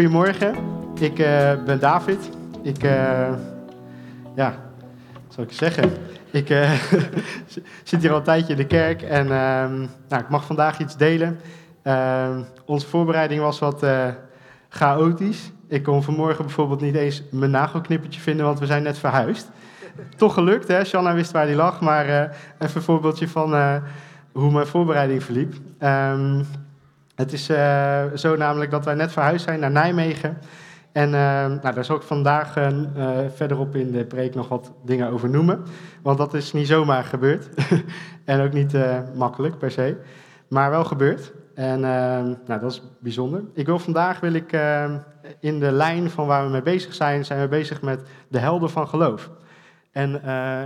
goedemorgen. Ik uh, ben David. Ik, uh, ja, wat zal ik zeggen? Ik uh, zit hier al een tijdje in de kerk en ehm, nou, ik mag vandaag iets delen. Ehm, onze voorbereiding was wat chaotisch. Ik kon vanmorgen bijvoorbeeld niet eens mijn nagelknippertje vinden, want we zijn net verhuisd. Toch gelukt, hè? Shanna wist waar die lag, maar even een voorbeeldje van hoe mijn voorbereiding verliep. Um, het is uh, zo namelijk dat wij net verhuisd zijn naar Nijmegen. En uh, nou, daar zal ik vandaag uh, verderop in de preek nog wat dingen over noemen. Want dat is niet zomaar gebeurd. en ook niet makkelijk per se. Maar wel gebeurd. En nou, dat is bijzonder. Ik wil vandaag wil ik in de lijn van waar we mee bezig zijn, zijn we bezig met de helden van geloof. En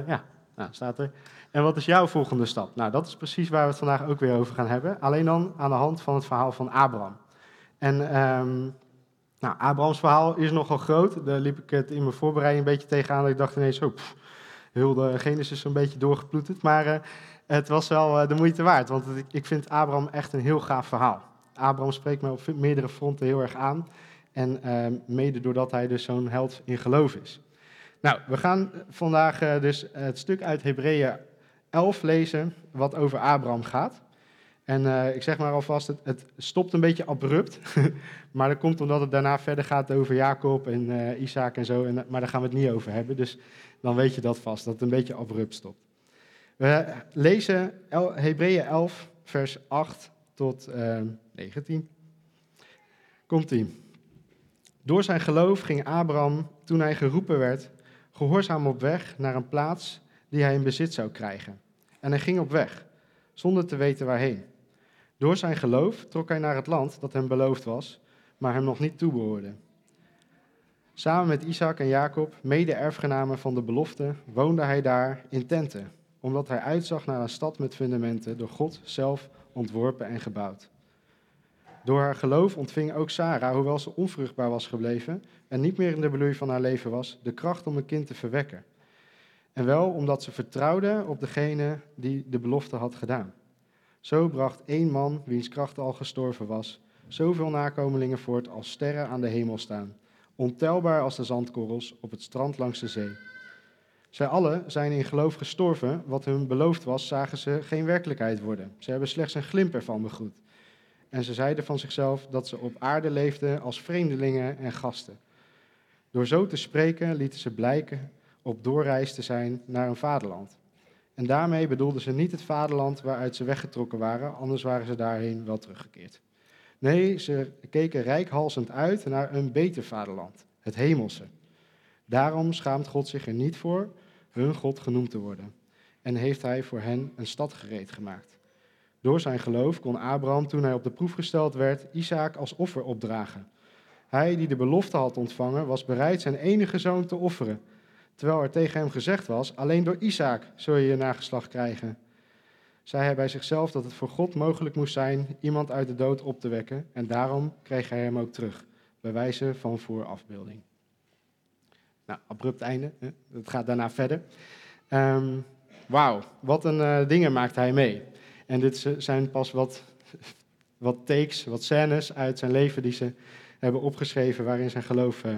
ja, nou, staat er. En wat is jouw volgende stap? Nou, dat is precies waar we het vandaag ook weer over gaan hebben. Alleen dan aan de hand van het verhaal van Abraham. En um, nou, Abrahams verhaal is nogal groot. Daar liep ik het in mijn voorbereiding een beetje tegenaan. Dat ik dacht ineens, zo, pff, heel de Genesis een beetje doorgeploeterd. Maar uh, het was wel uh, de moeite waard. Want ik, vind Abraham echt een heel gaaf verhaal. Abraham spreekt me op meerdere fronten heel erg aan. En uh, mede doordat hij dus zo'n held in geloof is. Nou, we gaan vandaag uh, dus het stuk uit Hebreeën 11 lezen wat over Abraham gaat. En uh, ik zeg maar alvast, het, het, stopt een beetje abrupt. maar dat komt omdat het daarna verder gaat over Jacob en uh, Isaac en zo. En, maar daar gaan we het niet over hebben. Dus dan weet je dat vast, dat het een beetje abrupt stopt. We lezen Hebreeën 11, vers 8 tot uh, 19. Komt-ie. Door zijn geloof ging Abraham, toen hij geroepen werd, gehoorzaam op weg naar een plaats die hij in bezit zou krijgen. En hij ging op weg, zonder te weten waarheen. Door zijn geloof trok hij naar het land dat hem beloofd was, maar hem nog niet toebehoorde. Samen met Isaac en Jacob, mede-erfgenamen van de belofte, woonde hij daar in tenten, omdat hij uitzag naar een stad met fundamenten, door God zelf ontworpen en gebouwd. Door haar geloof ontving ook Sarah, hoewel ze onvruchtbaar was gebleven en niet meer in de bloei van haar leven was, de kracht om een kind te verwekken. En wel omdat ze vertrouwden op degene die de belofte had gedaan. Zo bracht één man, wiens kracht al gestorven was, zoveel nakomelingen voort als sterren aan de hemel staan, ontelbaar als de zandkorrels op het strand langs de zee. Zij allen zijn in geloof gestorven, wat hun beloofd was, zagen ze geen werkelijkheid worden. Ze hebben slechts een glimp ervan begroet. En ze zeiden van zichzelf dat ze op aarde leefden als vreemdelingen en gasten. Door zo te spreken lieten ze blijken op doorreis te zijn naar een vaderland. En daarmee bedoelden ze niet het vaderland waaruit ze weggetrokken waren, anders waren ze daarheen wel teruggekeerd. Nee, ze keken rijkhalsend uit naar een beter vaderland, het hemelse. Daarom schaamt God zich er niet voor hun God genoemd te worden. En heeft hij voor hen een stad gereed gemaakt. Door zijn geloof kon Abraham, toen hij op de proef gesteld werd, Isaac als offer opdragen. Hij die de belofte had ontvangen, was bereid zijn enige zoon te offeren terwijl er tegen hem gezegd was, alleen door Isaac zul je je nageslacht krijgen. Zei hij bij zichzelf dat het voor God mogelijk moest zijn iemand uit de dood op te wekken en daarom kreeg hij hem ook terug, bij wijze van voorafbeelding. Nou, abrupt einde, het gaat daarna verder. Um, Wauw, wat een uh, dingen maakt hij mee. En dit zijn pas wat, wat takes, wat scènes uit zijn leven die ze hebben opgeschreven waarin zijn geloof uh,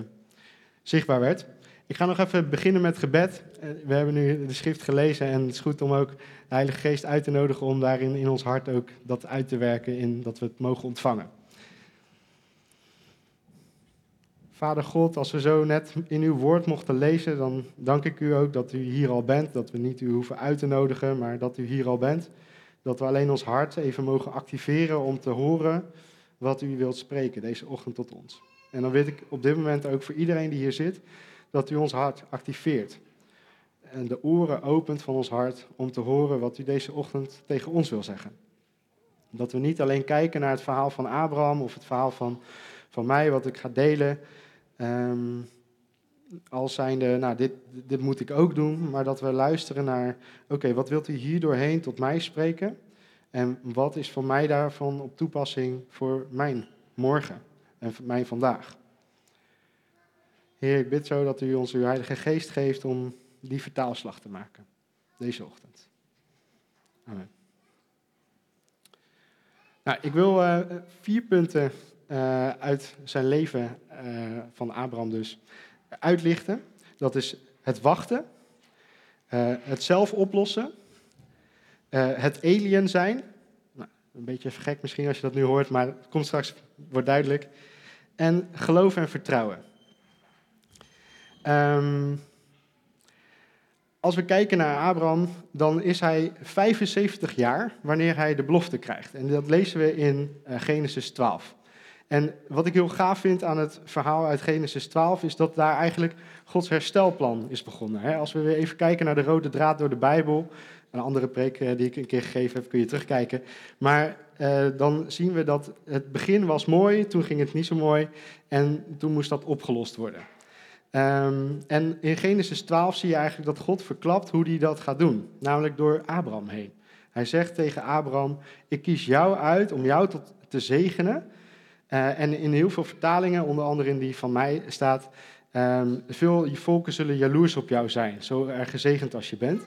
zichtbaar werd. Ik ga nog even beginnen met gebed. Eh, we hebben nu de schrift gelezen en het is goed om ook de Heilige Geest uit te nodigen om daarin in ons hart ook dat uit te werken in dat we het mogen ontvangen. Vader God, als we zo net in uw woord mochten lezen, dan dank ik u ook dat u hier al bent, dat we niet u hoeven uit te nodigen, maar dat u hier al bent. Dat we alleen ons hart even mogen activeren om te horen wat u wilt spreken deze ochtend tot ons. En dan weet ik op dit moment ook voor iedereen die hier zit, dat u ons hart activeert. En de oren opent van ons hart om te horen wat u deze ochtend tegen ons wil zeggen. Dat we niet alleen kijken naar het verhaal van Abraham of het verhaal van, van mij, wat ik ga delen. Um, als zijnde, nou, dit, dit moet ik ook doen, maar dat we luisteren naar, oké, wat wilt u hier doorheen tot mij spreken? En wat is voor mij daarvan op toepassing voor mijn morgen en mijn vandaag? Heer, ik bid zo dat u ons uw Heilige Geest geeft om die vertaalslag te maken. Deze ochtend. Amen. Nou, ik wil uh, vier punten eh, uit zijn leven eh, van Abraham dus uitlichten. Dat is het wachten, eh, het zelf oplossen, eh, het alien zijn. Nou, een beetje gek misschien als je dat nu hoort, maar het komt straks, wordt duidelijk. En geloof en vertrouwen. Ehm, als we kijken naar Abraham, dan is hij 75 jaar wanneer hij de belofte krijgt. En dat lezen we in eh, Genesis 12. En wat ik heel gaaf vind aan het verhaal uit Genesis 12 is dat daar eigenlijk Gods herstelplan is begonnen. Als we weer even kijken naar de rode draad door de Bijbel, een andere preek eh, die ik een keer gegeven heb, kun je terugkijken. Maar eh, dan zien we dat het begin was mooi, toen ging het niet zo mooi en toen moest dat opgelost worden. Ehm, en in Genesis 12 zie je eigenlijk dat God verklapt hoe hij dat gaat doen, namelijk door Abraham heen. Hij zegt tegen Abraham: Ik kies jou uit om jou tot, te zegenen. Eh, en in heel veel vertalingen, onder andere in die van mij, staat: ehm, Veel volken zullen jaloers op jou zijn, zo erg gezegend als je bent.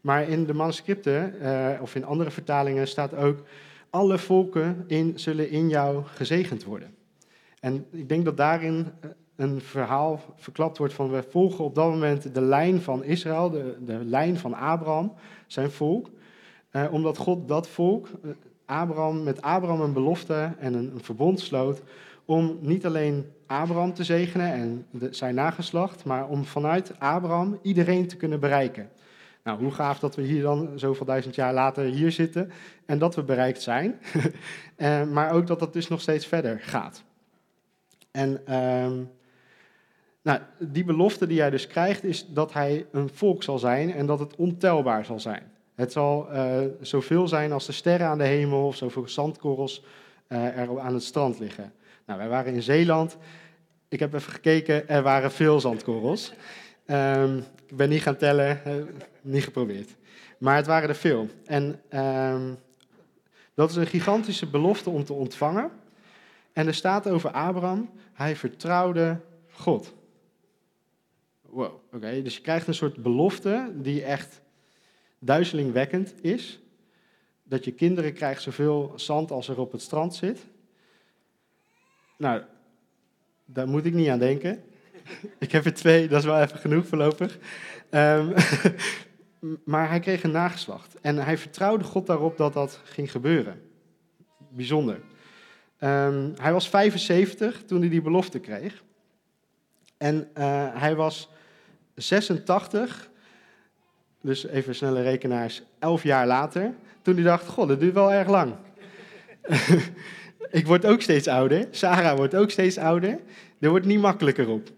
Maar in de manuscripten, eh, of in andere vertalingen, staat ook: Alle volken in, zullen in jou gezegend worden. En ik denk dat daarin eh, een verhaal verklapt wordt van we volgen op dat moment de lijn van Israël, de, de lijn van Abraham, zijn volk. Eh, omdat God dat volk, eh, Abraham, met Abraham een belofte en een, een verbond sloot om niet alleen Abraham te zegenen en zijn nageslacht, maar om vanuit Abraham iedereen te kunnen bereiken. Nou, hoe gaaf dat we hier dan zoveel duizend jaar later hier zitten en dat we bereikt zijn, Eh, maar ook dat dat dus nog steeds verder gaat. En ehm, nou, die belofte die hij dus krijgt, is dat hij een volk zal zijn en dat het ontelbaar zal zijn. Het zal eh, zoveel zijn als de sterren aan de hemel of zoveel zandkorrels eh, er aan het strand liggen. Nou, wij waren in Zeeland. Ik heb even gekeken, er waren veel zandkorrels. Ehm, ik ben niet gaan tellen, niet geprobeerd. Maar het waren er veel. En ehm, dat is een gigantische belofte om te ontvangen. En er staat over Abraham, hij vertrouwde God. Wow, oké. Dus je krijgt een soort belofte die echt duizelingwekkend is. Dat je kinderen krijgt zoveel zand als er op het strand zit. Nou, daar moet ik niet aan denken. ik heb er twee, dat is wel even genoeg voorlopig. Ehm, maar hij kreeg een nageslacht. En hij vertrouwde God daarop dat dat ging gebeuren. Bijzonder. Ehm, hij was 75 toen hij die belofte kreeg. En eh, hij was 86, dus even snelle rekenaars, 11 jaar later, toen hij dacht, god, dat duurt wel erg lang. ik word ook steeds ouder, Sarah wordt ook steeds ouder, er wordt niet makkelijker op.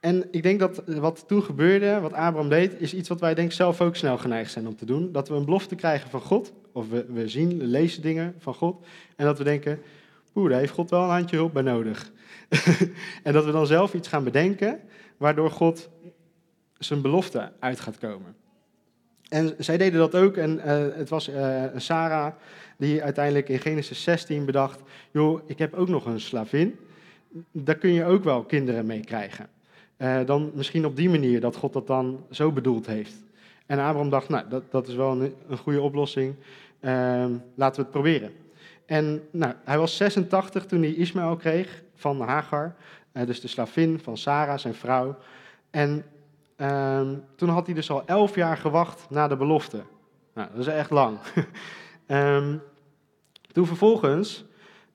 En ik denk dat wat toen gebeurde, wat Abraham deed, is iets wat wij denk zelf ook snel geneigd zijn om te doen. Dat we een belofte krijgen van God, of we, we zien, we lezen dingen van God, en dat we denken, oeh, daar heeft God wel een handje hulp bij nodig. en dat we dan zelf iets gaan bedenken, waardoor God zijn belofte uit gaat komen. En zij deden dat ook. En uh, het was uh, Sarah die uiteindelijk in Genesis 16 bedacht: joh, ik heb ook nog een slavin. Daar kun je ook wel kinderen mee krijgen. Uh, dan misschien op die manier dat God dat dan zo bedoeld heeft. En Abraham dacht: nou, dat, dat is wel een, een goede oplossing. Ehm, laten we het proberen. En nou, hij was 86 toen hij Ismaël kreeg van Hagar, dus de slavin van Sarah, zijn vrouw. En Um, toen had hij dus al elf jaar gewacht na de belofte. Nou, dat is echt lang. um, toen vervolgens,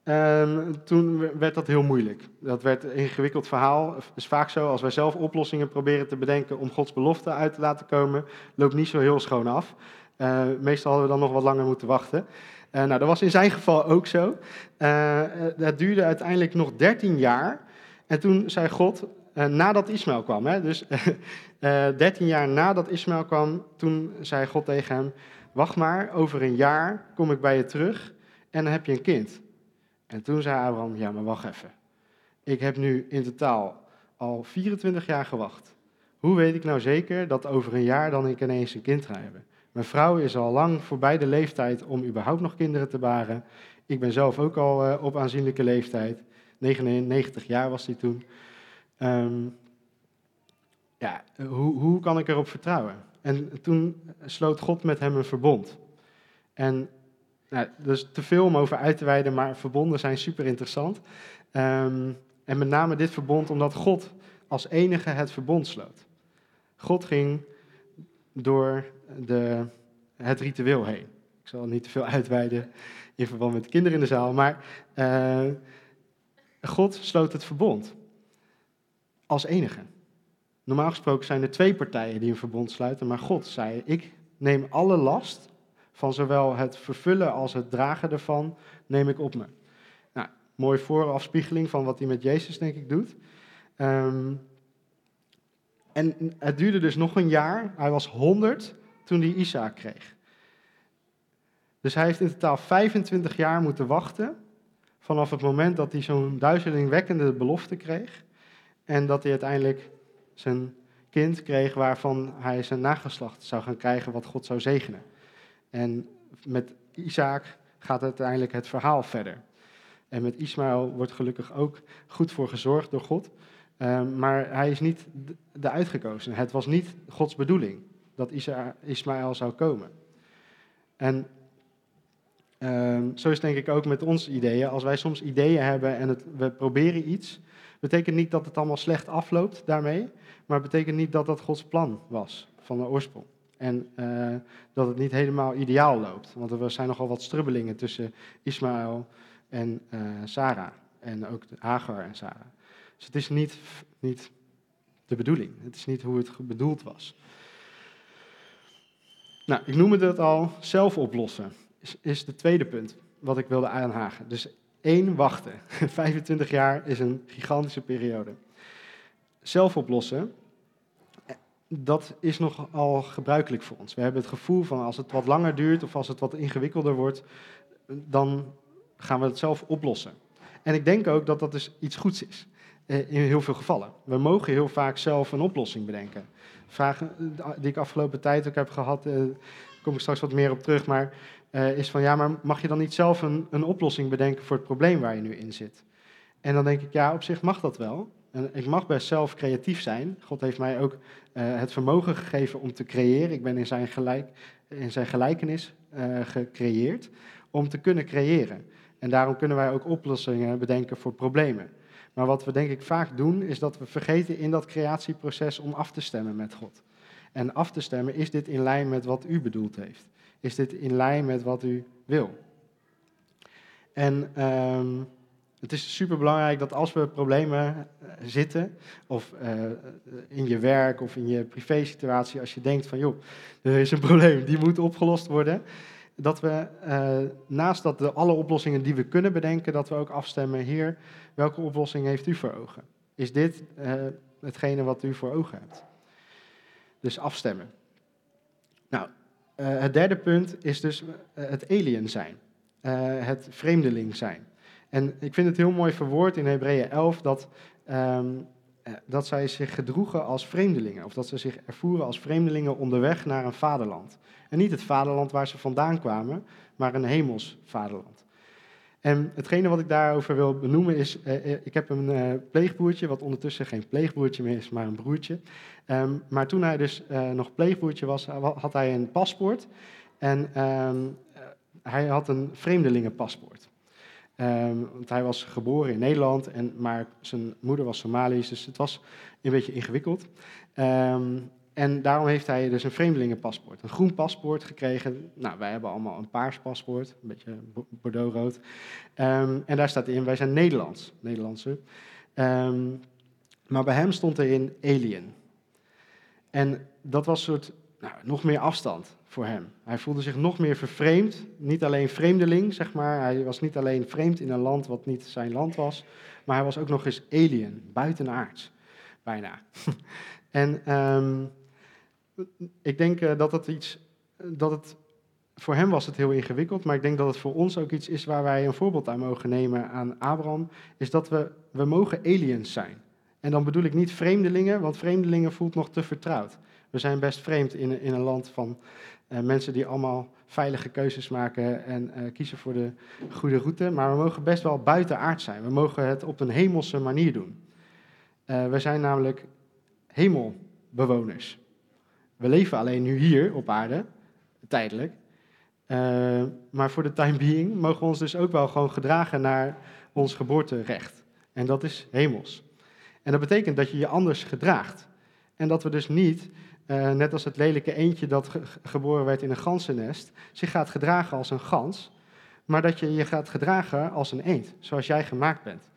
um, toen werd dat heel moeilijk. Dat werd een ingewikkeld verhaal. Het is vaak zo, als wij zelf oplossingen proberen te bedenken om Gods belofte uit te laten komen, loopt niet zo heel schoon af. Uh, meestal hadden we dan nog wat langer moeten wachten. Uh, nou, dat was in zijn geval ook zo. Uh, het duurde uiteindelijk nog 13 jaar. En toen zei God, nadat Ismaël kwam. Hè? Dus uh, 13 jaar nadat Ismaël kwam, toen zei God tegen hem: Wacht maar, over een jaar kom ik bij je terug en dan heb je een kind. En toen zei Abraham: Ja, maar wacht even. Ik heb nu in totaal al 24 jaar gewacht. Hoe weet ik nou zeker dat over een jaar dan ik ineens een kind ga hebben? Mijn vrouw is al lang voorbij de leeftijd om überhaupt nog kinderen te baren. Ik ben zelf ook al uh, op aanzienlijke leeftijd. 99 jaar was hij toen. Um, ja, hoe, hoe kan ik erop vertrouwen? En toen sloot God met hem een verbond. En nou, dus te veel om over uit te wijden, maar verbonden zijn super interessant. Ehm, en met name dit verbond omdat God als enige het verbond sloot. God ging door de, het ritueel heen. Ik zal niet te veel uitweiden in verband met de kinderen in de zaal, maar uh, God sloot het verbond als enige. Normaal gesproken zijn er twee partijen die een verbond sluiten, maar God zei: Ik neem alle last van zowel het vervullen als het dragen ervan, neem ik op me. Nou, mooi voorafspiegeling van wat hij met Jezus, denk ik, doet. Um, en het duurde dus nog een jaar. Hij was 100 toen hij Isaac kreeg. Dus hij heeft in totaal 25 jaar moeten wachten. Vanaf het moment dat hij zo'n duizelingwekkende belofte kreeg. En dat hij uiteindelijk zijn kind kreeg waarvan hij zijn nageslacht zou gaan krijgen wat God zou zegenen. En met Isaac gaat uiteindelijk het verhaal verder. En met Ismaël wordt gelukkig ook goed voor gezorgd door God. Ehm, maar hij is niet de uitgekozen. Het was niet Gods bedoeling dat Ismaël zou komen. En um, zo is denk ik ook met onze ideeën. Als wij soms ideeën hebben en het, we proberen iets, betekent niet dat het allemaal slecht afloopt daarmee, maar betekent niet dat dat Gods plan was van de oorsprong. En uh, dat het niet helemaal ideaal loopt. Want er zijn nogal wat strubbelingen tussen Ismaël en uh, Sarah. En ook Hagar en Sarah. Dus het is niet, niet de bedoeling. Het is niet hoe het bedoeld was. Nou, ik noemde het al, zelf oplossen is, is de tweede punt wat ik wilde aanhaken. Dus één, wachten. 25 jaar is een gigantische periode. Zelf oplossen, dat is nogal gebruikelijk voor ons. We hebben het gevoel van als het wat langer duurt of als het wat ingewikkelder wordt, dan gaan we het zelf oplossen. En ik denk ook dat dat dus iets goeds is. Eh, in heel veel gevallen. We mogen heel vaak zelf een oplossing bedenken. Vragen eh, die ik afgelopen tijd ook heb gehad, daar eh, kom ik straks wat meer op terug, maar is van ja, maar mag je dan niet zelf een, een oplossing bedenken voor het probleem waar je nu in zit? En dan denk ik, ja, op zich mag dat wel. En ik mag best zelf creatief zijn. God heeft mij ook het vermogen gegeven om te creëren. Ik ben in zijn, gelijk, in zijn gelijkenis gecreëerd om te kunnen creëren. En daarom kunnen wij ook oplossingen bedenken voor problemen. Maar wat we denk ik vaak doen, is dat we vergeten in dat creatieproces om af te stemmen met God. En af te stemmen, is dit in lijn met wat u bedoeld heeft? Is dit in lijn met wat u wil? En um, het is superbelangrijk dat als we problemen uh, zitten, of uh, in je werk of in je privésituatie, als je denkt van joh, er is een probleem, die moet opgelost worden, dat we naast dat de alle oplossingen die we kunnen bedenken, dat we ook afstemmen, Heer, welke oplossing heeft u voor ogen? Is dit hetgene wat u voor ogen hebt? Dus afstemmen. Nou, uh, het derde punt is dus het alien zijn, het vreemdeling zijn. En ik vind het heel mooi verwoord in Hebreeën 11 dat um, eh, dat zij zich gedroegen als vreemdelingen, of dat ze zich ervoeren als vreemdelingen onderweg naar een vaderland. En niet het vaderland waar ze vandaan kwamen, maar een hemels vaderland. En hetgene wat ik daarover wil benoemen is, eh, eh ik heb een eh, pleegbroertje, wat ondertussen geen pleegbroertje meer is, maar een broertje. Um, maar toen hij dus uh, nog pleegbroertje was, had hij een paspoort. En um, hij had een vreemdelingenpaspoort. Um, want hij was geboren in Nederland, en, maar zijn moeder was Somalisch, dus het was een beetje ingewikkeld. Um, en daarom heeft hij dus een vreemdelingenpaspoort, een groen paspoort gekregen. Nou, wij hebben allemaal een paars paspoort, een beetje bordeauxrood. Um, en daar staat in, wij zijn Nederlands, Nederlandse. maar bij hem stond er in alien. En dat was een soort, nou, nog meer afstand voor hem. Hij voelde zich nog meer vervreemd. Niet alleen vreemdeling, zeg maar. Hij was niet alleen vreemd in een land wat niet zijn land was. Maar hij was ook nog eens alien, buitenaards. Bijna. en um, ik denk uh, dat het iets. Dat het, voor hem was het heel ingewikkeld, maar ik denk dat het voor ons ook iets is waar wij een voorbeeld aan mogen nemen aan Abraham. Is dat we, we mogen aliens zijn. En dan bedoel ik niet vreemdelingen, want vreemdelingen voelt nog te vertrouwd. We zijn best vreemd in, in een land van uh, mensen die allemaal veilige keuzes maken en kiezen voor de goede route. Maar we mogen best wel buitenaard zijn. We mogen het op een hemelse manier doen. We zijn namelijk hemelbewoners. We leven alleen nu hier op aarde, tijdelijk. Eh, maar voor de time being mogen we ons dus ook wel gewoon gedragen naar ons geboorterecht. En dat is hemels. En dat betekent dat je je anders gedraagt. En dat we dus niet, eh, net als het lelijke eendje dat geboren werd in een gansennest, zich gaat gedragen als een gans, maar dat je je gaat gedragen als een eend, zoals jij gemaakt bent.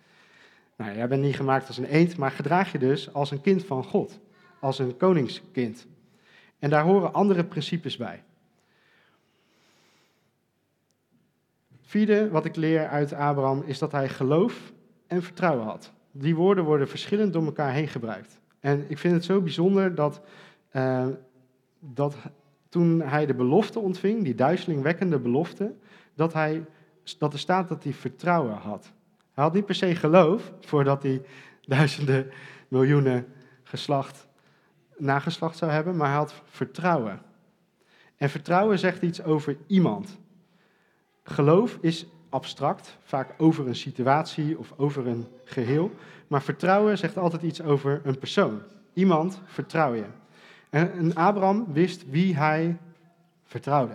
Nou, jij bent niet gemaakt als een eend, maar gedraag je dus als een kind van God, als een koningskind. En daar horen andere principes bij. Vierde, wat ik leer uit Abraham, is dat hij geloof en vertrouwen had. Die woorden worden verschillend door elkaar heen gebruikt. En ik vind het zo bijzonder dat, uh, dat toen hij de belofte ontving, die duizelingwekkende belofte, dat, hij, dat er staat dat hij vertrouwen had. Hij had niet per se geloof voordat hij duizenden, miljoenen geslacht, nageslacht zou hebben, maar hij had vertrouwen. En vertrouwen zegt iets over iemand. Geloof is abstract, vaak over een situatie of over een geheel. Maar vertrouwen zegt altijd iets over een persoon. Iemand vertrouw je. En Abraham wist wie hij vertrouwde.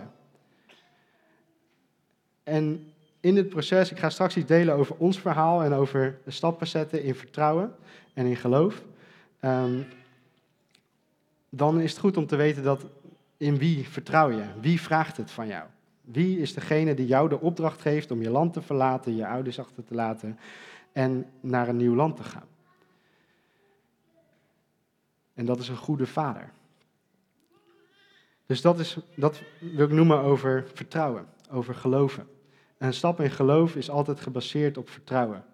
En in dit proces, ik ga straks iets delen over ons verhaal en over de stappen zetten in vertrouwen en in geloof. Ehm, dan is het goed om te weten dat in wie vertrouw je? Wie vraagt het van jou? Wie is degene die jou de opdracht geeft om je land te verlaten, je ouders achter te laten en naar een nieuw land te gaan? En dat is een goede vader. Dus dat, is, dat wil ik noemen over vertrouwen, over geloven. Een stap in geloof is altijd gebaseerd op vertrouwen.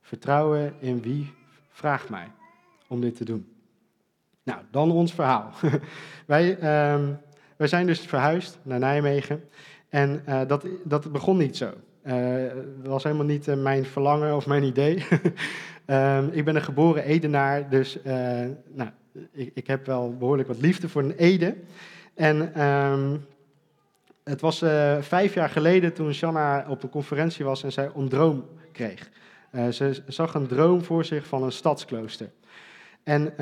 Vertrouwen in wie vraagt mij om dit te doen. Nou, dan ons verhaal. wij, uh, wij zijn dus verhuisd naar Nijmegen. En uh, dat, dat begon niet zo. Uh, dat was helemaal niet uh, mijn verlangen of mijn idee. um, ik ben een geboren Edenaar, dus nou, ik, ik, heb wel behoorlijk wat liefde voor een Ede. En um, het was vijf jaar geleden toen Shanna op een conferentie was en zij een droom kreeg. ze zag een droom voor zich van een stadsklooster. En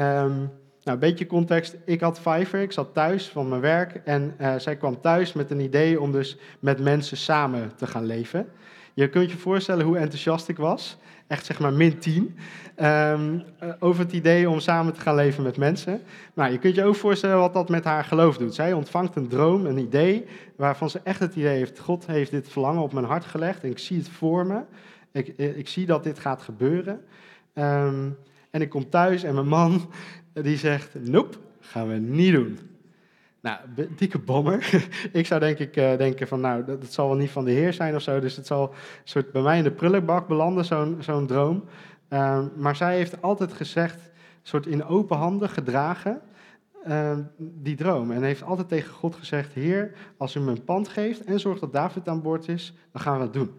nou, een beetje context. Ik had Fiverr, ik zat thuis van mijn werk en uh, zij kwam thuis met een idee om dus met mensen samen te gaan leven. Je kunt je voorstellen hoe enthousiast ik was. Echt zeg maar min 10. Um, ehm, eh, over het idee om samen te gaan leven met mensen. Nou, je kunt je ook voorstellen wat dat met haar geloof doet. Zij ontvangt een droom, een idee, waarvan ze echt het idee heeft: God heeft dit verlangen op mijn hart gelegd en ik zie het voor me. Ik, eh, ik zie dat dit gaat gebeuren. Um, en ik kom thuis en mijn man die zegt, nope, gaan we niet doen. Nou, dikke bommer. ik zou denk ik uh, denken van, nou, dat, zal wel niet van de Heer zijn of zo. Dus het zal soort bij mij in de prullenbak belanden, zo'n zo'n droom. Uh, maar zij heeft altijd gezegd, soort in open handen gedragen, uh, die droom. En heeft altijd tegen God gezegd, Heer, als u me een pand geeft en zorgt dat David aan boord is, dan gaan we het doen.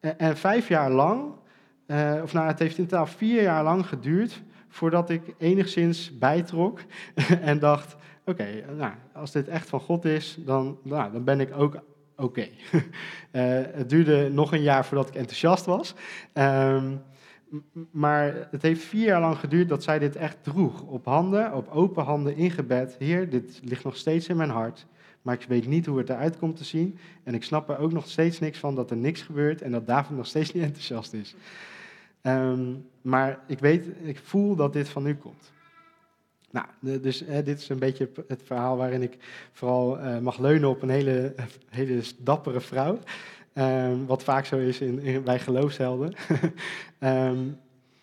En, en vijf jaar lang, eh, of nou, het heeft in totaal vier jaar lang geduurd voordat ik enigszins bijtrok en dacht: oké, nou, als dit echt van God is, dan, nou, dan ben ik ook oké. uh, het duurde nog een jaar voordat ik enthousiast was. Um, maar het heeft vier jaar lang geduurd dat zij dit echt droeg. Op handen, op open handen ingebed. Heer, dit ligt nog steeds in mijn hart. Maar ik weet niet hoe het eruit komt te zien. En ik snap er ook nog steeds niks van dat er niks gebeurt en dat David nog steeds niet enthousiast is. Um, maar ik weet, ik voel dat dit van u komt. Nou, dus dit is een beetje het verhaal waarin ik vooral uh, mag leunen op een hele, hele dappere vrouw. Um, wat vaak zo is in, bij geloofshelden. um,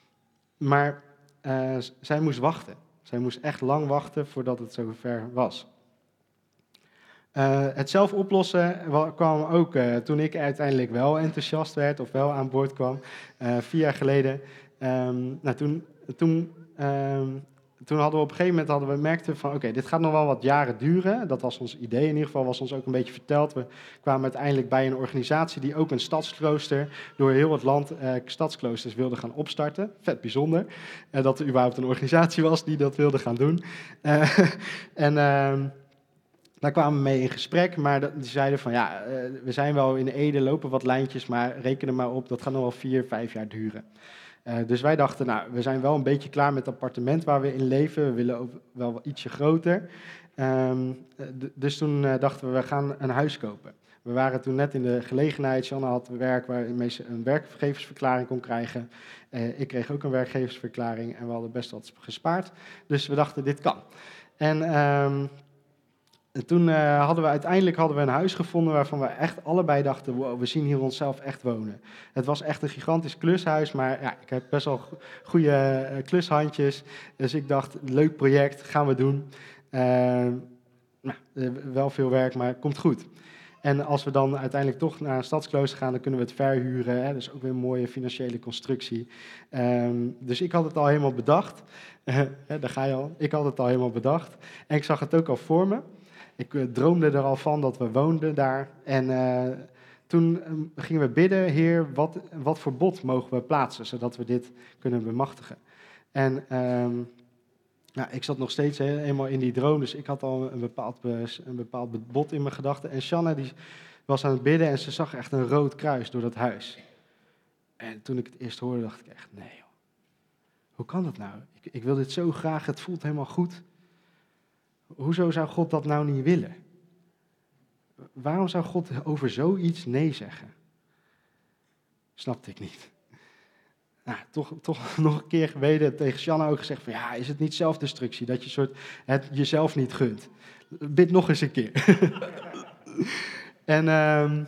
maar uh, zij moest wachten. Zij moest echt lang wachten voordat het zover was. Uh, het zelf oplossen kwam ook uh, toen ik uiteindelijk wel enthousiast werd of wel aan boord kwam, uh, vier jaar geleden. Um, nou, toen, toen, um, toen hadden we op een gegeven moment hadden we merkten van oké, dit gaat nog wel wat jaren duren. Dat was ons idee in ieder geval, was ons ook een beetje verteld. We kwamen uiteindelijk bij een organisatie die ook een stadsklooster door heel het land stadskloosters wilde gaan opstarten. Vet bijzonder dat er überhaupt een organisatie was die dat wilde gaan doen. en... Uh, daar kwamen we mee in gesprek, maar die zeiden van ja, eh, we zijn wel in Ede, lopen wat lijntjes, maar reken er maar op, dat gaat nog wel vier, vijf jaar duren. Eh, dus wij dachten, nou, we zijn wel een beetje klaar met het appartement waar we in leven. We willen ook wel ietsje groter. Ehm, dus toen dachten we, we gaan een huis kopen. We waren toen net in de gelegenheid. Janne had werk waar je een werkgeversverklaring kon krijgen. ik kreeg ook een werkgeversverklaring en we hadden best wat gespaard. Dus we dachten, dit kan. En ehm, en toen uh, hadden we uiteindelijk hadden we een huis gevonden waarvan we echt allebei dachten, we zien hier onszelf echt wonen. Het was echt een gigantisch klushuis, maar ja, ik heb best wel goede eh, klushandjes. Dus ik dacht, leuk project, gaan we doen. Uh, nou, wel veel werk, maar komt goed. En als we dan uiteindelijk toch naar een stadsklooster gaan, dan kunnen we het verhuren. Hè? Dus ook weer een mooie financiële constructie. Um, dus ik had het al helemaal bedacht. daar ga je al. Ik had het al helemaal bedacht. En ik zag het ook al voor me. Ik eh, droomde er al van dat we woonden daar. En uh, toen ehm, gingen we bidden, Heer, wat, wat voor bod mogen we plaatsen, zodat we dit kunnen bemachtigen. En nou, ik zat nog steeds helemaal in die droom, dus ik had al een bepaald, een bepaald bod in mijn gedachten. En Shanna die was aan het bidden en ze zag echt een rood kruis door dat huis. En toen ik het eerst hoorde, dacht ik echt, nee joh. Hoe kan dat nou? Ik, ik wil dit zo graag, het voelt helemaal goed. Hoezo zou God dat nou niet willen? Waarom zou God over zoiets nee zeggen? Snapte ik niet. Nou, toch, toch nog een keer geweten tegen Shanna ook gezegd van ja, is het niet zelfdestructie dat je soort het jezelf niet gunt? Bid nog eens een keer. en um,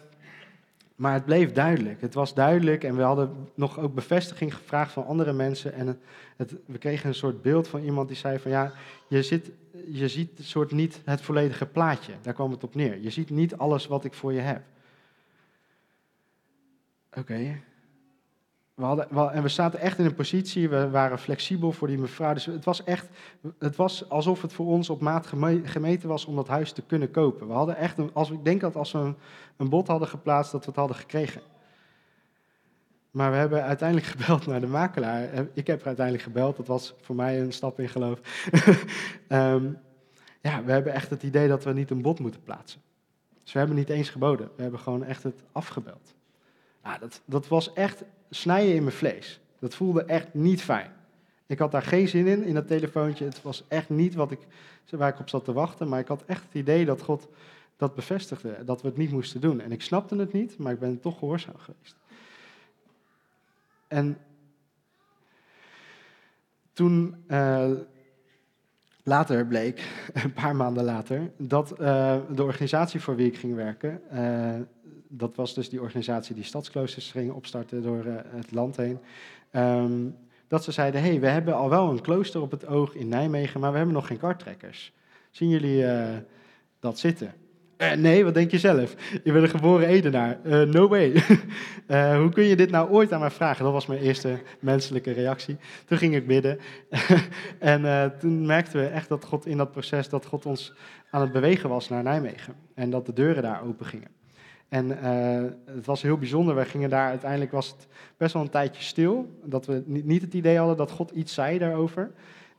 maar het bleef duidelijk. Het was duidelijk en we hadden nog ook bevestiging gevraagd van andere mensen. En het, we kregen een soort beeld van iemand die zei van ja, je, zit, je ziet soort niet het volledige plaatje. Daar kwam het op neer. Je ziet niet alles wat ik voor je heb. Oké, we hadden, en we zaten echt in een positie, we waren flexibel voor die mevrouw. Dus het was echt, het was alsof het voor ons op maat gemeten was om dat huis te kunnen kopen. We hadden echt, een, als, ik denk dat als we een, een bod hadden geplaatst, dat we het hadden gekregen. Maar we hebben uiteindelijk gebeld naar de makelaar. Ik heb uiteindelijk gebeld, dat was voor mij een stap in geloof. um, ja, we hebben echt het idee dat we niet een bod moeten plaatsen. Dus we hebben niet eens geboden, we hebben gewoon echt het afgebeld. Nou, dat, dat was echt snijden in mijn vlees. Dat voelde echt niet fijn. Ik had daar geen zin in, in dat telefoontje. Het was echt niet wat ik, waar ik op zat te wachten. Maar ik had echt het idee dat God dat bevestigde. Dat we het niet moesten doen. En ik snapte het niet, maar ik ben toch gehoorzaam geweest. En toen uh, later bleek, een paar maanden later, dat uh, de organisatie voor wie ik ging werken, uh, dat was dus die organisatie die stadskloosters ging opstarten door uh, het land heen. Um, dat ze zeiden, hey, we hebben al wel een klooster op het oog in Nijmegen, maar we hebben nog geen karttrekkers. Zien jullie uh, dat zitten? Uh, nee, wat denk je zelf? Je bent een geboren Edenaar. no way. hoe kun je dit nou ooit aan mij vragen? Dat was mijn eerste menselijke reactie. Toen ging ik bidden. en toen merkten we echt dat God in dat proces, dat God ons aan het bewegen was naar Nijmegen. En dat de deuren daar open gingen. En uh, het was heel bijzonder. Wij gingen daar, uiteindelijk was het best wel een tijdje stil. Dat we niet het idee hadden dat God iets zei daarover.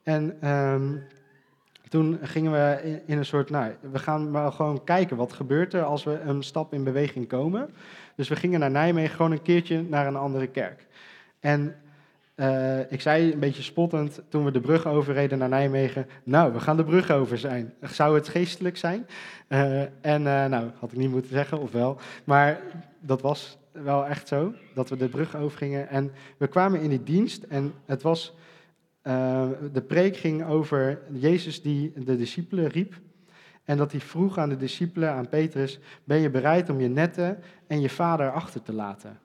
En um, toen gingen we in, in, een soort, nou, we gaan maar gewoon kijken wat gebeurt er als we een stap in beweging komen. Dus we gingen naar Nijmegen gewoon een keertje naar een andere kerk. En uh, ik zei een beetje spottend toen we de brug overreden naar Nijmegen. Nou, we gaan de brug over zijn. Zou het geestelijk zijn? Uh, en uh, nou, had ik niet moeten zeggen, of wel. Maar dat was wel echt zo, dat we de brug overgingen. En we kwamen in die dienst en het was... de preek ging over Jezus die de discipelen riep. En dat hij vroeg aan de discipelen, aan Petrus... Ben je bereid om je netten en je vader achter te laten?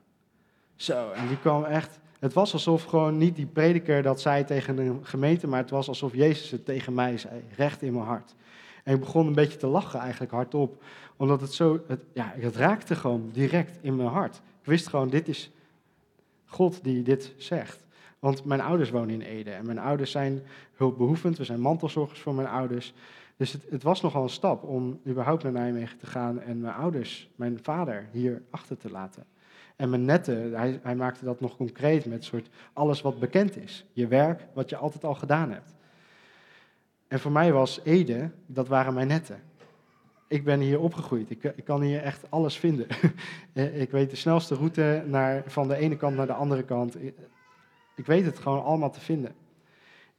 Zo, en die kwam echt het was alsof gewoon niet die prediker dat zei tegen de gemeente, maar het was alsof Jezus het tegen mij zei, recht in mijn hart. En ik begon een beetje te lachen eigenlijk hardop, omdat het zo, het, ja, het raakte gewoon direct in mijn hart. Ik wist gewoon, dit is God die dit zegt. Want mijn ouders wonen in Ede en mijn ouders zijn hulpbehoevend, we zijn mantelzorgers voor mijn ouders. Dus het, het, was nogal een stap om überhaupt naar Nijmegen te gaan en mijn ouders, mijn vader, hier achter te laten. En mijn netten, hij, hij maakte dat nog concreet met soort alles wat bekend is. Je werk, wat je altijd al gedaan hebt. En voor mij was Ede, dat waren mijn netten. Ik ben hier opgegroeid. Ik, ik kan hier echt alles vinden. ik weet de snelste route naar, van de ene kant naar de andere kant. Ik weet het gewoon allemaal te vinden.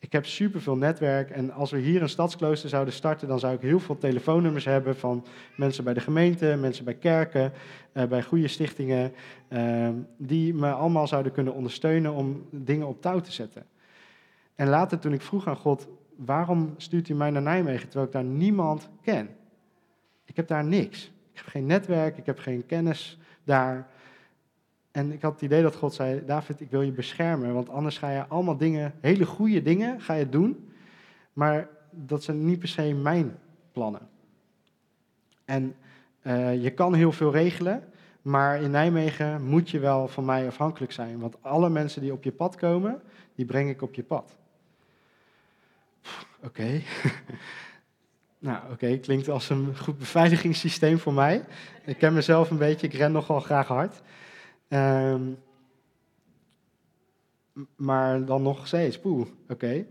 Ik heb superveel netwerk en als we hier een stadsklooster zouden starten, dan zou ik heel veel telefoonnummers hebben van mensen bij de gemeente, mensen bij kerken, eh, bij goede stichtingen, eh, die me allemaal zouden kunnen ondersteunen om dingen op touw te zetten. En later toen ik vroeg aan God, waarom stuurt u mij naar Nijmegen terwijl ik daar niemand ken? Ik heb daar niks. Ik heb geen netwerk, ik heb geen kennis daar. En ik had het idee dat God zei, David, ik wil je beschermen, want anders ga je allemaal dingen, hele goede dingen, ga je doen, maar dat zijn niet per se mijn plannen. En uh, je kan heel veel regelen, maar in Nijmegen moet je wel van mij afhankelijk zijn, want alle mensen die op je pad komen, die breng ik op je pad. Oké. Nou, oké, klinkt als een goed beveiligingssysteem voor mij. Ik ken mezelf een beetje, ik ren nogal graag hard. Um, maar dan nog steeds, poeh, oké.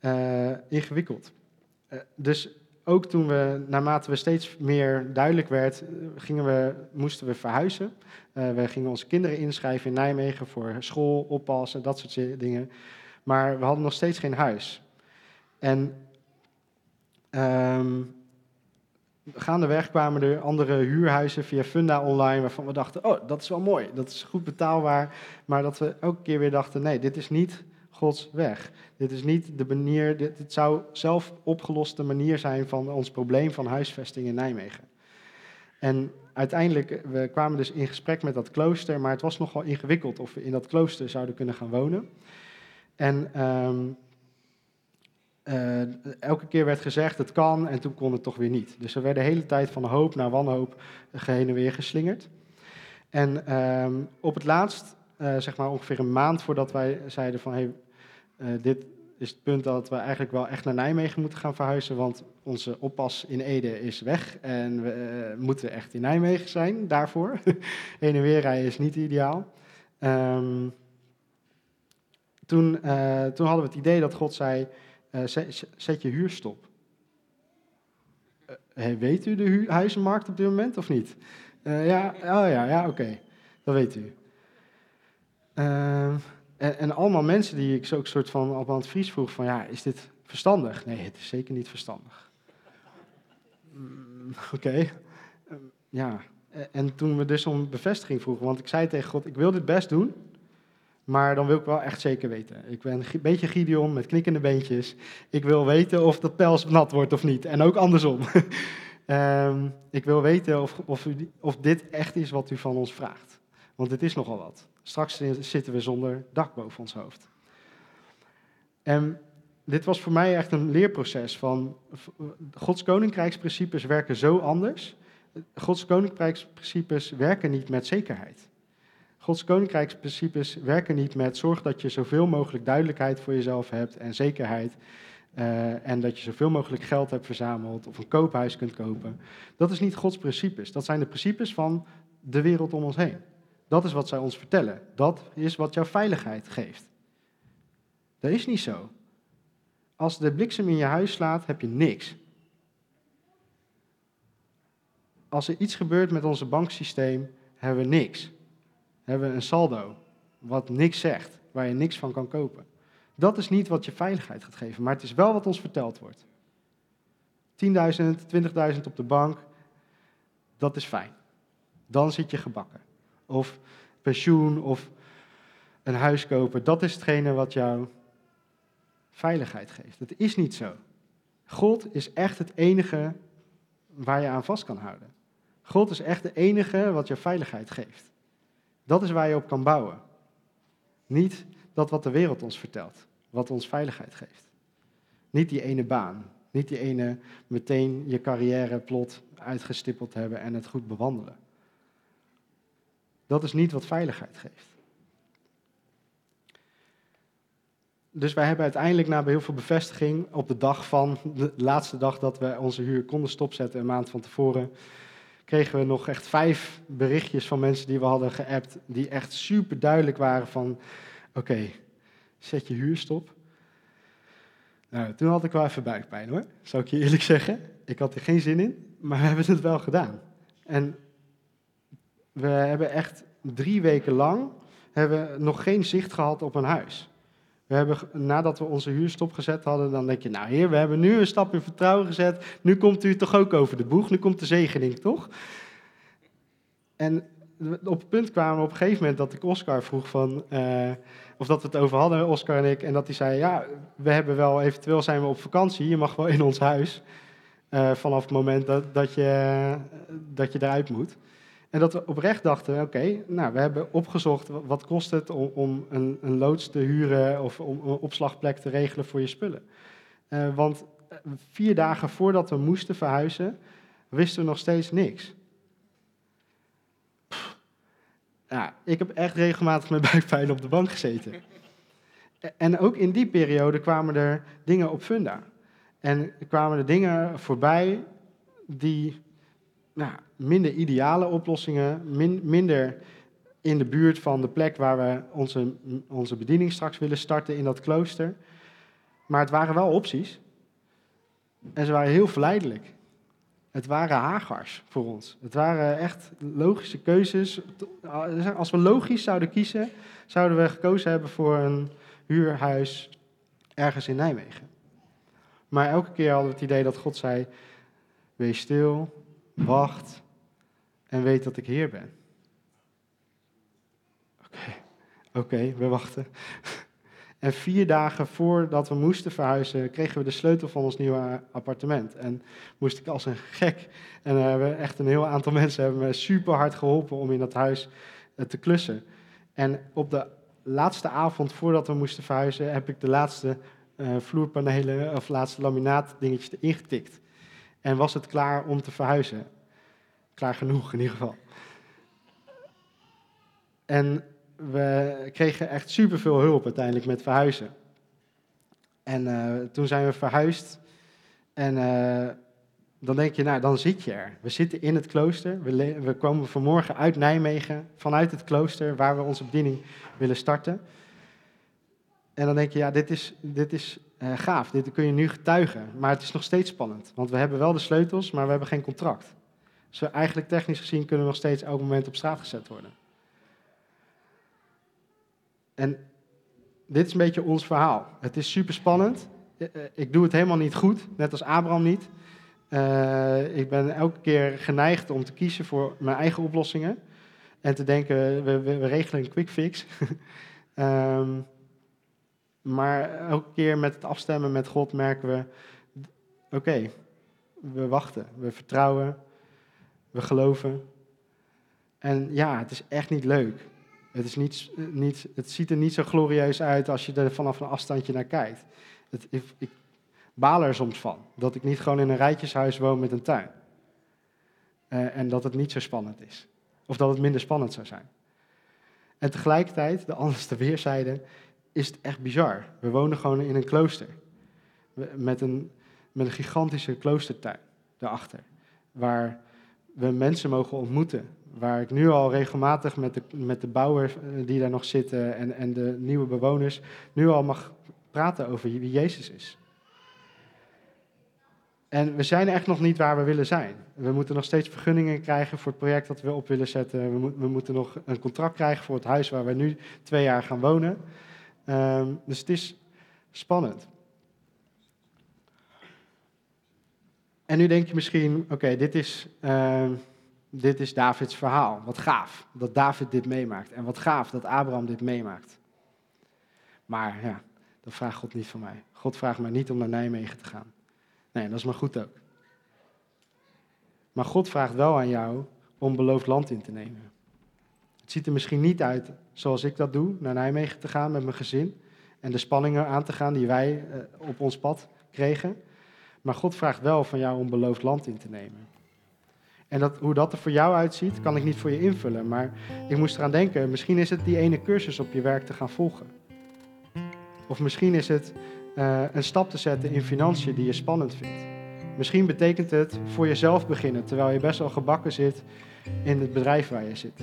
Uh, ingewikkeld. Uh, dus ook toen we, naarmate we steeds meer duidelijk werd, gingen we, moesten we verhuizen. Uh, we gingen onze kinderen inschrijven in Nijmegen voor school, oppassen, dat soort dingen. Maar we hadden nog steeds geen huis. En um, gaandeweg kwamen er andere huurhuizen via Funda online, waarvan we dachten, oh, dat is wel mooi, dat is goed betaalbaar. Maar dat we elke keer weer dachten, nee, dit is niet Gods weg. Dit is niet de manier, dit, zou zelf opgeloste manier zijn van ons probleem van huisvesting in Nijmegen. En uiteindelijk, we kwamen dus in gesprek met dat klooster, maar het was nogal ingewikkeld of we in dat klooster zouden kunnen gaan wonen. En um, uh, elke keer werd gezegd het kan en toen kon het toch weer niet. Dus we werden de hele tijd van hoop naar wanhoop geheen en weer geslingerd. En um, op het laatst, uh, zeg maar ongeveer een maand voordat wij zeiden van hey, uh, dit is het punt dat we eigenlijk wel echt naar Nijmegen moeten gaan verhuizen, want onze oppas in Ede is weg en we moeten echt in Nijmegen zijn daarvoor. Heen en weer rijden is niet ideaal. Um, toen, toen hadden we het idee dat God zei, uh, zet, je huurstop. Uh, weet u de huizenmarkt op dit moment of niet? Uh, ja, oh ja, ja oké. Dat weet u. En, en, allemaal mensen die ik zo ook soort van op aan het Fries vroeg van ja, is dit verstandig? Nee, het is zeker niet verstandig. Mm, oké. Ehm, ja. En toen we dus om bevestiging vroegen, want ik zei tegen God, ik wil dit best doen, maar dan wil ik wel echt zeker weten. Ik ben een beetje Gideon met knikkende beentjes. Ik wil weten of dat pels nat wordt of niet. En ook andersom. um, ik wil weten of, of, of dit echt is wat u van ons vraagt. Want het is nogal wat. Straks zitten we zonder dak boven ons hoofd. En dit was voor mij echt een leerproces van Gods koninkrijksprincipes werken zo anders. Gods koninkrijksprincipes werken niet met zekerheid. Gods koninkrijksprincipes werken niet met zorg dat je zoveel mogelijk duidelijkheid voor jezelf hebt en zekerheid. Uh, en dat je zoveel mogelijk geld hebt verzameld of een koophuis kunt kopen. Dat is niet Gods principes. Dat zijn de principes van de wereld om ons heen. Dat is wat zij ons vertellen. Dat is wat jouw veiligheid geeft. Dat is niet zo. Als de bliksem in je huis slaat, heb je niks. Als er iets gebeurt met ons banksysteem, hebben we niks hebben een saldo wat niks zegt, waar je niks van kan kopen. Dat is niet wat je veiligheid gaat geven, maar het is wel wat ons verteld wordt. 10.000, 20.000 op de bank, dat is fijn. Dan zit je gebakken. Of pensioen of een huis kopen, dat is hetgene wat jou veiligheid geeft. Het is niet zo. God is echt het enige waar je aan vast kan houden. God is echt de enige wat je veiligheid geeft. Dat is waar je op kan bouwen. Niet dat wat de wereld ons vertelt, wat ons veiligheid geeft. Niet die ene baan, niet die ene meteen je carrièreplot uitgestippeld hebben en het goed bewandelen. Dat is niet wat veiligheid geeft. Dus wij hebben uiteindelijk na heel veel bevestiging op de dag van, de laatste dag dat we onze huur konden stopzetten, een maand van tevoren, kregen we nog echt vijf berichtjes van mensen die we hadden geappt, die echt super duidelijk waren van, oké, zet je huurstop. Nou, toen had ik wel even buikpijn hoor, zou ik je eerlijk zeggen. Ik had er geen zin in, maar we hebben het wel gedaan. En we hebben echt drie weken lang hebben nog geen zicht gehad op een huis. We hebben, nadat we onze huur stopgezet hadden, dan denk je, nou heer, we hebben nu een stap in vertrouwen gezet. Nu komt u toch ook over de boeg, nu komt de zegening, toch? En op het punt kwamen we op een gegeven moment dat ik Oscar vroeg van, uh, of dat we het over hadden, Oscar en ik, en dat hij zei, ja, we hebben wel, eventueel zijn we op vakantie, je mag wel in ons huis, uh, vanaf het moment dat, dat, je, dat je eruit moet. En dat we oprecht dachten, oké, nou, we hebben opgezocht wat kost het om, om een, een, loods te huren of om een opslagplek te regelen voor je spullen. Uh, want vier dagen voordat we moesten verhuizen, wisten we nog steeds niks. Ja, ik heb echt regelmatig met buikpijn op de bank gezeten. En ook in die periode kwamen er dingen op funda. En kwamen er dingen voorbij die nou, minder ideale oplossingen, minder in de buurt van de plek waar we onze, onze bediening straks willen starten in dat klooster. Maar het waren wel opties. En ze waren heel verleidelijk. Het waren hagars voor ons. Het waren echt logische keuzes. Als we logisch zouden kiezen, zouden we gekozen hebben voor een huurhuis ergens in Nijmegen. Maar elke keer hadden we het idee dat God zei: Wees stil, wacht en weet dat ik Heer ben. Oké, we wachten. En vier dagen voordat we moesten verhuizen, kregen we de sleutel van ons nieuwe appartement. En moest ik als een gek. En uh, hebben echt een heel aantal mensen hebben me super hard geholpen om in dat huis uh, te klussen. En op de laatste avond voordat we moesten verhuizen, heb ik de laatste uh, vloerpanelen of laatste laminaatdingetjes erin getikt. En was het klaar om te verhuizen. Klaar genoeg in ieder geval. En we kregen echt superveel hulp uiteindelijk met verhuizen. En uh, toen zijn we verhuisd. En uh, dan denk je, nou, dan zit je er. We zitten in het klooster. We, we komen vanmorgen uit Nijmegen, vanuit het klooster, waar we onze bediening willen starten. En dan denk je, ja, dit is, dit is uh, gaaf, dit kun je nu getuigen. Maar het is nog steeds spannend, want we hebben wel de sleutels, maar we hebben geen contract. Dus eigenlijk technisch gezien kunnen nog steeds elk moment op straat gezet worden. En dit is een beetje ons verhaal. Het is super spannend. Eh, eh, ik doe het helemaal niet goed, net als Abraham niet. Uh, ik ben elke keer geneigd om te kiezen voor mijn eigen oplossingen. En te denken, we, we, regelen een quick fix. um, maar elke keer met het afstemmen met God merken we, oké, we wachten, we vertrouwen, we geloven. En ja, het is echt niet leuk. Het, is niet, niet, het ziet er niet zo glorieus uit als je er vanaf een afstandje naar kijkt. Het, ik, baal er soms van dat ik niet gewoon in een rijtjeshuis woon met een tuin. Uh, en dat het niet zo spannend is. Of dat het minder spannend zou zijn. En tegelijkertijd, de andere weerzijde, is het echt bizar. We wonen gewoon in een klooster. Met een, met een gigantische kloostertuin daarachter. Waar we mensen mogen ontmoeten. Waar ik nu al regelmatig met de, met de bouwers eh, die daar nog zitten en, en de nieuwe bewoners nu al mag praten over wie Jezus is. En we zijn echt nog niet waar we willen zijn. We moeten nog steeds vergunningen krijgen voor het project dat we op willen zetten. We, we moeten nog een contract krijgen voor het huis waar we nu twee jaar gaan wonen. Um, dus het is spannend. En nu denk je misschien, oké, dit, is, uh, dit is Davids verhaal. Wat gaaf dat David dit meemaakt. En wat gaaf dat Abraham dit meemaakt. Maar ja, dat vraagt God niet van mij. God vraagt mij niet om naar Nijmegen te gaan. Nee, dat is maar goed ook. Maar God vraagt wel aan jou om beloofd land in te nemen. Het ziet er misschien niet uit zoals ik dat doe, naar Nijmegen te gaan met mijn gezin en de spanningen aan te gaan die wij eh, op ons pad kregen. Maar God vraagt wel van jou om beloofd land in te nemen. En dat, hoe dat er voor jou uitziet, kan ik niet voor je invullen. Maar ik moest eraan denken, misschien is het die ene cursus op je werk te gaan volgen. Of misschien is het uh, een stap te zetten in financiën die je spannend vindt. Misschien betekent het voor jezelf beginnen, terwijl je best wel gebakken zit in het bedrijf waar je zit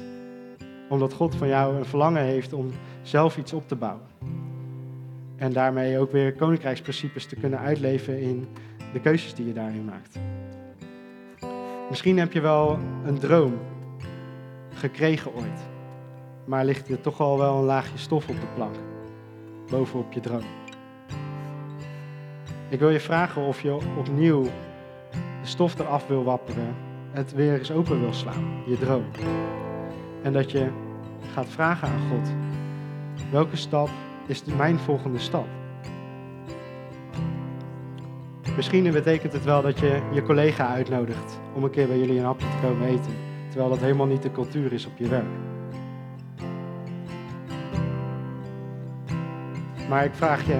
omdat God van jou een verlangen heeft om zelf iets op te bouwen. En daarmee ook weer koninkrijksprincipes te kunnen uitleven in de keuzes die je daarin maakt. Misschien heb je wel een droom gekregen ooit, maar ligt er toch al wel een laagje stof op de plank. bovenop je droom. Ik wil je vragen of je opnieuw de stof eraf wil wapperen, het weer eens open wil slaan, je droom. En dat je gaat vragen aan God, welke stap is mijn volgende stap? Misschien betekent het wel dat je je collega uitnodigt om een keer bij jullie een hapje te komen eten, terwijl dat helemaal niet de cultuur is op je werk. Maar ik vraag je,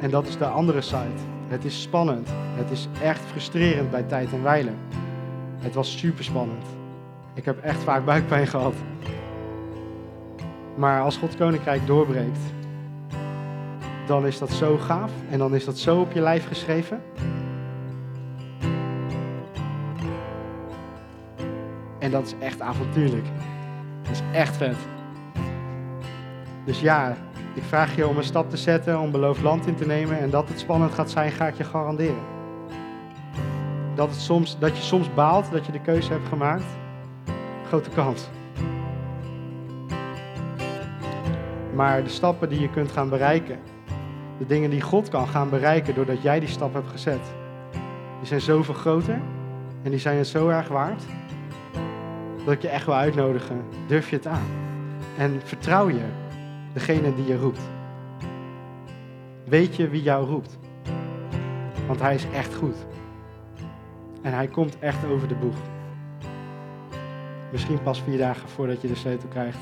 en dat is de andere side. Het is spannend. Het is echt frustrerend bij tijd en wijlen. Het was super spannend. Ik heb echt vaak buikpijn gehad. Maar als Gods koninkrijk doorbreekt, dan is dat zo gaaf en dan is dat zo op je lijf geschreven. En dat is echt avontuurlijk. Dat is echt vet. Dus ja, ik vraag je om een stap te zetten, om beloofd land in te nemen. En dat het spannend gaat zijn, ga ik je garanderen. Dat, het soms, dat je soms baalt dat je de keuze hebt gemaakt. Grote kans. Maar de stappen die je kunt gaan bereiken, de dingen die God kan gaan bereiken doordat jij die stap hebt gezet, die zijn zoveel groter en die zijn het zo erg waard dat ik je echt wil uitnodigen. Durf je het aan? En vertrouw je degene die je roept? Weet je wie jou roept? Want hij is echt goed. En hij komt echt over de boeg. Misschien pas vier dagen voordat je de sleutel krijgt.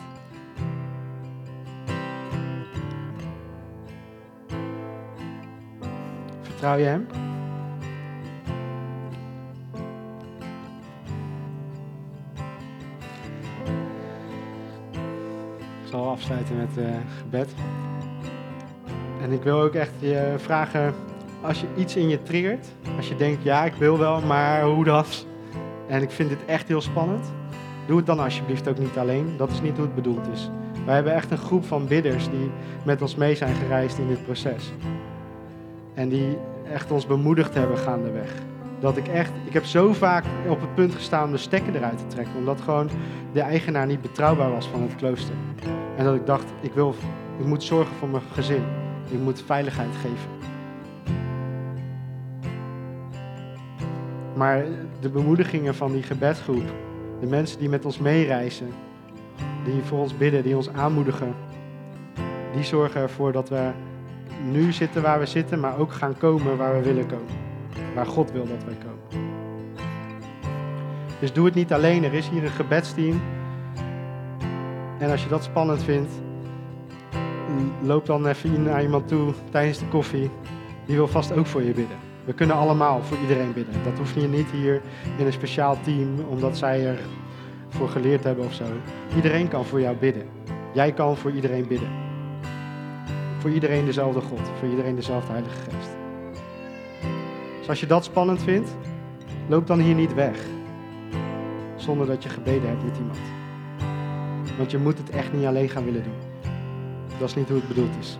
Vertrouw je hem? Ik zal afsluiten met uh, gebed. En ik wil ook echt je vragen, als je iets in je triggert, als je denkt, ja, ik wil wel, maar hoe dat? En ik vind dit echt heel spannend. Doe het dan alsjeblieft ook niet alleen. Dat is niet hoe het bedoeld is. Wij hebben echt een groep van bidders die met ons mee zijn gereisd in dit proces. En die echt ons bemoedigd hebben gaandeweg. Dat ik echt, ik heb zo vaak op het punt gestaan om de stekker eruit te trekken. Omdat gewoon de eigenaar niet betrouwbaar was van het klooster. En dat ik dacht, ik, wil, ik moet zorgen voor mijn gezin. Ik moet veiligheid geven. Maar de bemoedigingen van die gebedsgroep, de mensen die met ons meereizen, die voor ons bidden, die ons aanmoedigen, die zorgen ervoor dat we nu zitten waar we zitten, maar ook gaan komen waar we willen komen. Waar God wil dat wij komen. Dus doe het niet alleen. Er is hier een gebedsteam. En als je dat spannend vindt, loop dan even naar iemand toe tijdens de koffie. Die wil vast ook voor je bidden. We kunnen allemaal voor iedereen bidden. Dat hoeft je niet hier in een speciaal team, omdat zij er voor geleerd hebben of zo. Iedereen kan voor jou bidden. Jij kan voor iedereen bidden. Voor iedereen dezelfde God, voor iedereen dezelfde Heilige Geest. Dus als je dat spannend vindt, loop dan hier niet weg. Zonder dat je gebeden hebt met iemand. Want je moet het echt niet alleen gaan willen doen. Dat is niet hoe het bedoeld is.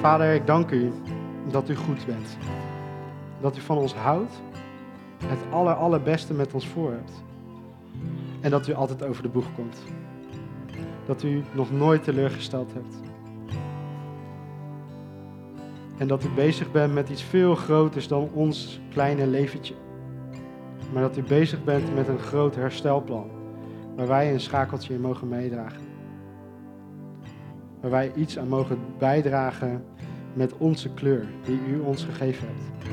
Vader, ik dank u dat u goed bent. Dat u van ons houdt. Het aller, allerbeste met ons voor hebt. En dat u altijd over de boeg komt. Dat u nog nooit teleurgesteld hebt. En dat u bezig bent met iets veel groters dan ons kleine leventje. Maar dat u bezig bent met een groot herstelplan. Waar wij een schakeltje in mogen meedragen. Waar wij iets aan mogen bijdragen met onze kleur die u ons gegeven hebt.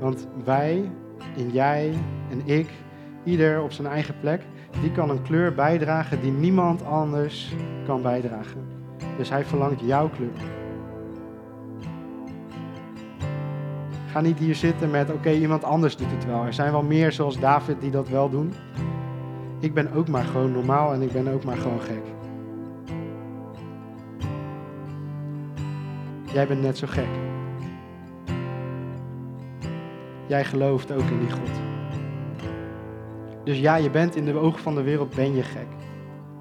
Want wij en jij en ik, ieder op zijn eigen plek, die kan een kleur bijdragen die niemand anders kan bijdragen. Dus hij verlangt jouw kleur. Ga niet hier zitten met, oké, iemand anders doet het wel. Er zijn wel meer zoals David die dat wel doen. Ik ben ook maar gewoon normaal en ik ben ook maar gewoon gek. Jij bent net zo gek. Jij gelooft ook in die God. Dus ja, je bent in de ogen van de wereld ben je gek.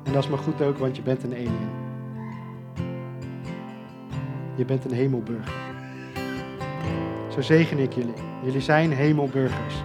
En dat is maar goed ook, want je bent een alien. Je bent een hemelburger. Zo zegen ik jullie. Jullie zijn hemelburgers.